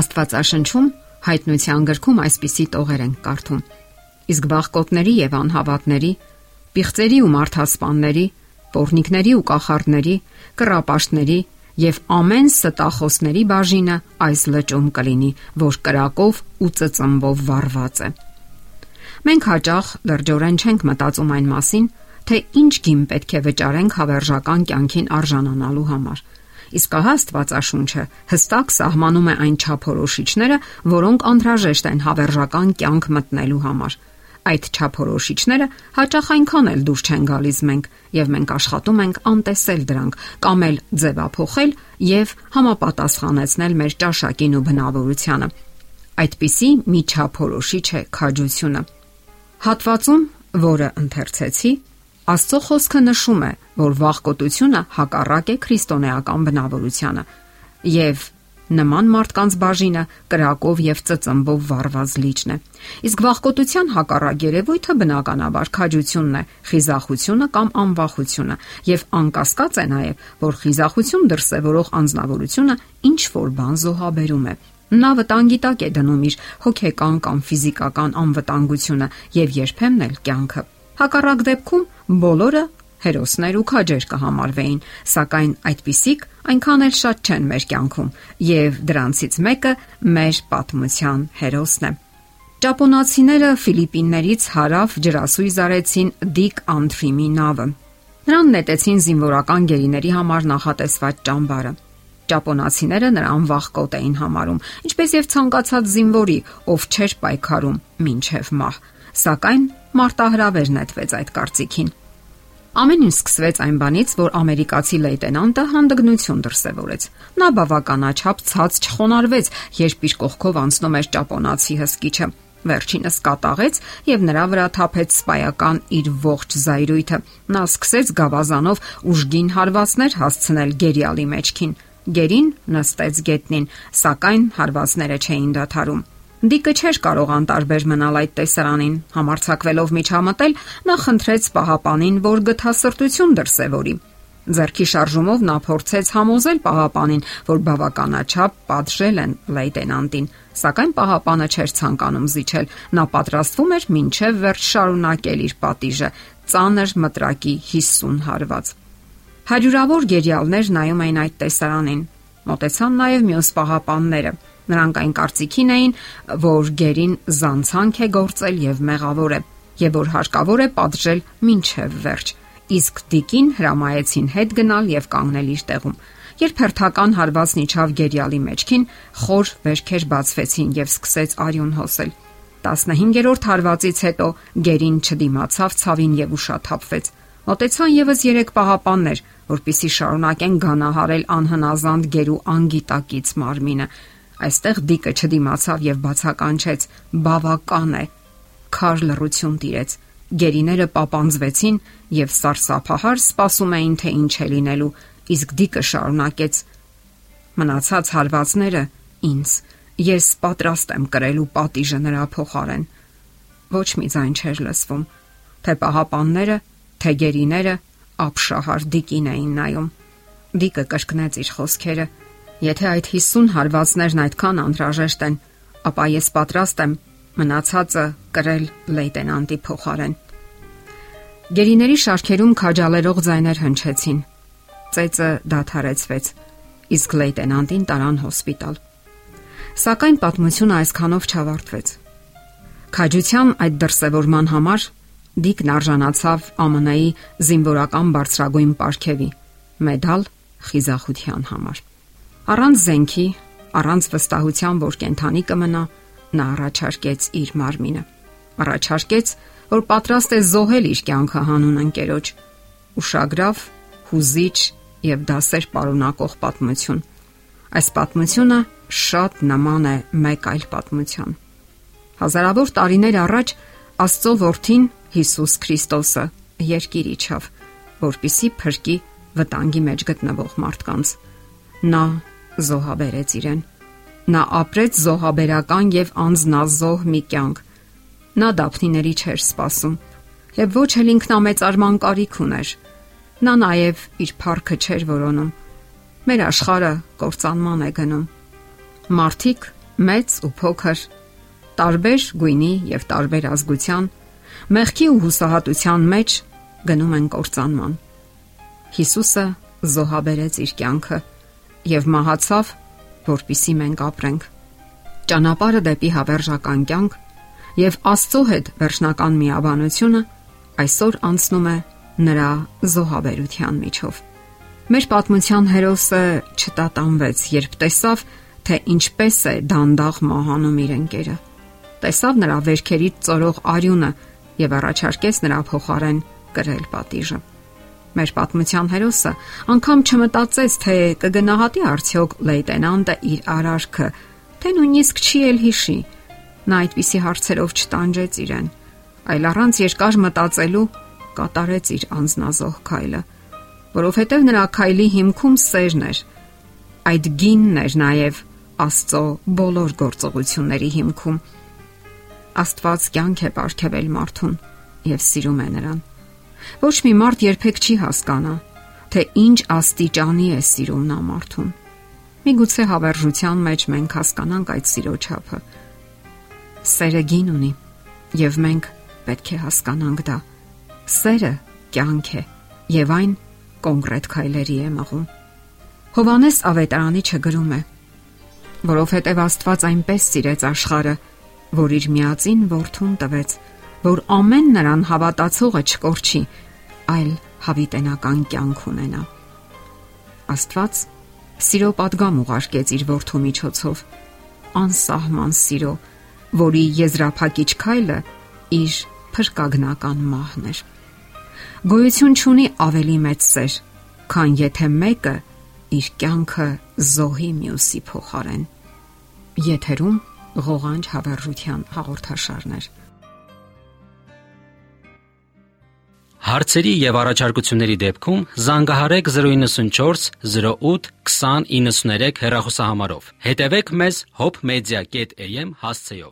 Աստվածաշնչում հայտնության գրքում այսպիսի տողեր են կարդում. Իսկ բախկոտների եւ անհավատների, պիղծերի ու մարդասպանների, pornikների ու կախարդների, կռապաշտների եւ ամեն ստախոսների բաժինը այս լճում կլինի, որ կրակով ու ծծմբով վառված է։ Մենք հաճախ լրջորեն չենք մտածում այն մասին, թե ինչ գին պետք է վճարենք հավերժական կյանքին արժանանալու համար։ Իսկ ահա Աստվածաշունչը հստակ սահմանում է այն չափորոշիչները, որոնք անհրաժեշտ են հավերժական կյանք մտնելու համար։ Այդ չափորոշիչները հաճախ այնքան էլ դուրս չեն գալիս մենք, եւ մենք աշխատում ենք անտեսել դրանք, կամ էլ ձևափոխել եւ համապատասխանեցնել մեր ճաշակին ու բնավորությանը։ Այդպիսի մի չափորոշիչ է քաջությունը։ Հատվածում, որը ընթերցեցի, Աստծո խոսքը նշում է, որ վախկոտությունը հակառակ է քրիստոնեական բնավորությանը եւ նման մարդկանց բաժինը կրակով եւ ծծմբով վառված լիճն է։ Իսկ վախկոտության հակառակ երևույթը բնականաբար քաջությունն է, խիզախությունը կամ անվախությունը, եւ անկասկած է նաեւ, որ խիզախություն դրսևորող անznավորությունը ինչ որ բան զոհաբերում է։ Նա վտանգի տակ է դնում իր հոգեկան կամ ֆիզիկական անվտանգությունը եւ երբեմն էլ կյանքը։ Հակառակ դեպքում բոլորը հերոսներ ու քաջեր կհամարվեին, սակայն այդպիսիք այնքան էլ շատ չեն մեր կյանքում, եւ դրանցից մեկը մեր պատմության հերոսն է։ Ճապոնացիները Ֆիլիպիններից հարավ ջրասույզ արեցին Դիկ Անթրիմի նավը։ Նրան նետեցին զինվորական գերիների համար նախատեսված ճամբարը։ Ճապոնացիները նրան վախկոտ էին համարում, ինչպես եւ ցանկացած զինվորի, ով չէր պայքարում ոչ միայն մահ, սակայն մարտահրավեր նետվեց այդ կարծիքին։ Ամեն ինչ սկսվեց այն բանից, որ ամերիկացի լեյտենանտը հանդգնություն դրսևորեց։ Նա բավականաչափ ցած չխոնարհվեց, երբ իր կողքով անցնում էր ճապոնացի հսկիչը։ Վերջինս կատաղեց եւ նրա վրա թափեց սպայական իր ողջ զայրույթը։ Նա սկսեց գավազանով ուժգին հարվածներ հասցնել գերիալի մեջքին։ Գերին նստեց գետնին, սակայն հարվածները չէին դադարում։ Դիկը չէր կարող անտարբեր մնալ այդ տեսարանին։ Համարցակվելով միջամտել, նա խնդրեց պահապանին, որ գթասրտություն դրսևորի։ Ձերքի շարժումով նա փորձեց համոզել պահապանին, որ բավականաչափ պատժել են լեյտենանտին, սակայն պահապանը չէր ցանկանում զիջել։ Նա պատրաստվում էր մինչև վերջ շարունակել իր պատիժը՝ ծանր մտրակի 50 հարված։ Հարյուրավոր գերիալներ նայում էին այդ տեսարանին։ Մոտեցան նաև մյուս պահապանները Նրանք այն կարծիքին էին, որ գերին զանցանք է գործել եւ մեղավոր է, եւ որ հարկավոր է պատժել ինչև վերջ։ Իսկ Դիկին հրամայեցին հետ գնալ եւ կանգնել իր տեղում։ Երբ հերթական հարվածն իջավ գերիալի մեջքին, խոր վերքեր բացվեցին եւ սկսեց արյուն հոսել։ 15-րդ հարվածից հետո գերին չդիմացավ ցավին եւ ուշաթափվեց։ Մոտեցան եւս 3 պահապաններ, որpիսի շարունակեն գանահարել անհնազանդ գերու անգիտակից մարմինը, Այստեղ Դիկը չդիմացավ եւ բացականչեց. «Բավական է»։ Քար լռություն տիրեց։ Գերիները պապանձվեցին եւ սարսափահար սպասում էին, թե ինչ է լինելու, իսկ Դիկը շարունակեց. Մնացած հարվածները ինձ։ Ես պատրաստ եմ կրելու պատիժը նրա փոխարեն։ Ոչ մի ձայն չէր լսվում, թե պահապանները, թե գերիները ապշահար Դիկին էին նայում։ Դիկը կրկնեց իր խոսքերը. Եթե այդ 50 հարվածներն այդքան անհրաժեշտ են, ապա ես պատրաստ եմ մնացածը կրել լեյտենանտի փոխարեն։ Գերիների շարքերում քաջալերող ձայներ հնչեցին։ Ծեծը դադարեցվեց, իսկ լեյտենանտին տարան հոսպիտալ։ Սակայն պատմությունը այսքանով չավարտվեց։ Քաջության այդ դրսևորման համար Դիկն արժանացավ ԱՄՆ-ի զինվորական բարձրագույն պարգևի՝ մեդալ խիզախության համար։ Առանց զենքի, առանց վստահության, որ կենթանի կմնա, նա առաջարկեց իր մարմինը։ Առաջարկեց, որ պատրաստ է զոհել իր կյանքը հանուն ընկերոջ։ Ուշագրավ, հուզիչ եւ դասեր պարունակող պատմություն։ Այս պատմությունը շատ նման է մեկ այլ պատմության։ Հազարավոր տարիներ առաջ Աստծո որդին Հիսուս Քրիստոսը երկիր իջավ, որպիսի փրկի վտանգի մեջ գտնվող մարդկանց։ Նա զոհաբերեց իրեն։ Նա ապրեց զոհաբերական եւ անznազոհ մի կյանք։ Նա դափնիների չէր սпасում եւ ոչ էլ ինքնամեծ արման կարիք ուներ։ Նա նաեւ իր փառքը չէր որոնում։ Մեր աշխարը կործանման է գնում։ Մարդիկ մեծ ու փոքր, տարբեր գույնի եւ տարբեր ազգության մեղքի ու հուսահատության մեջ գնում են կործանման։ Հիսուսը զոհաբերեց իր կյանքը եւ մահացավ, որpիսի մենք ապրենք։ Ճանապարհը դեպի հավերժական կյանք եւ Աստծո հետ վերջնական միաբանությունը այսօր անցնում է նրա զոհաբերության միջով։ Մեր պատմության հերոսը չտատանվեց, երբ տեսավ, թե ինչպես է դանդաղ մահանում իր ընկերը։ Տեսավ նրա վերքերից ծորող արյունը եւ առաջարկեց նրա փոխարեն կրել պատիժը։ Մեր պատմության հերոսը անգամ չմտածեց, թե կգնահատի արդյոք լեյտենանտը իր արարքը, թե նույնիսկ չի էլ հիշի։ Նա այդպիսի հարցերով չտանջեց իրեն, այլ առանց երկար մտածելու կատարեց իր անznազող քայլը, որովհետև նրա քայլի հիմքում սերն էր։ Այդ գինն էր նաև Աստծո բոլոր գործողությունների հիմքում։ Աստված կյանք է ապարգևել մարդուն եւ սիրում է նրան։ Ոչ մի մարդ երբեք չի հասկանա, թե ինչ աստիճանի է սիրում նա մարդուն։ Միգուցե հավերժության մեջ մենք հասկանանք այդ սիրո չափը։ Սերը գին ունի եւ մենք պետք է հասկանանք դա։ Սերը կյանք է եւ այն կոնկրետ քայլերի է մղում։ Հովանես ավետարանի չգրում է որովհետև Աստված այնպես սիրեց աշխարը, որ իր միածին որդուն տվեց, որ ամեն նրան հավատացողը չկորչի, այլ հավիտենական կյանք ունենա։ Աստված սիրո падգամ ուղարկեց իր որդու միջոցով անսահման սիրո, որի եզրափակիչ քայլը իր փրկագնական մահն էր։ Գոյություն ունի ավելի մեծ սեր, քան եթե մեկը իր կյանքը զոհի մյուսի փոխարեն։ Եթերում ղողանջ հավերժության հաղորդաշարներ։ Հարցերի եւ առաջարկությունների դեպքում զանգահարեք 094 08 2093 հեռախոսահամարով։ Հետևեք մեզ hopmedia.am հասցեով։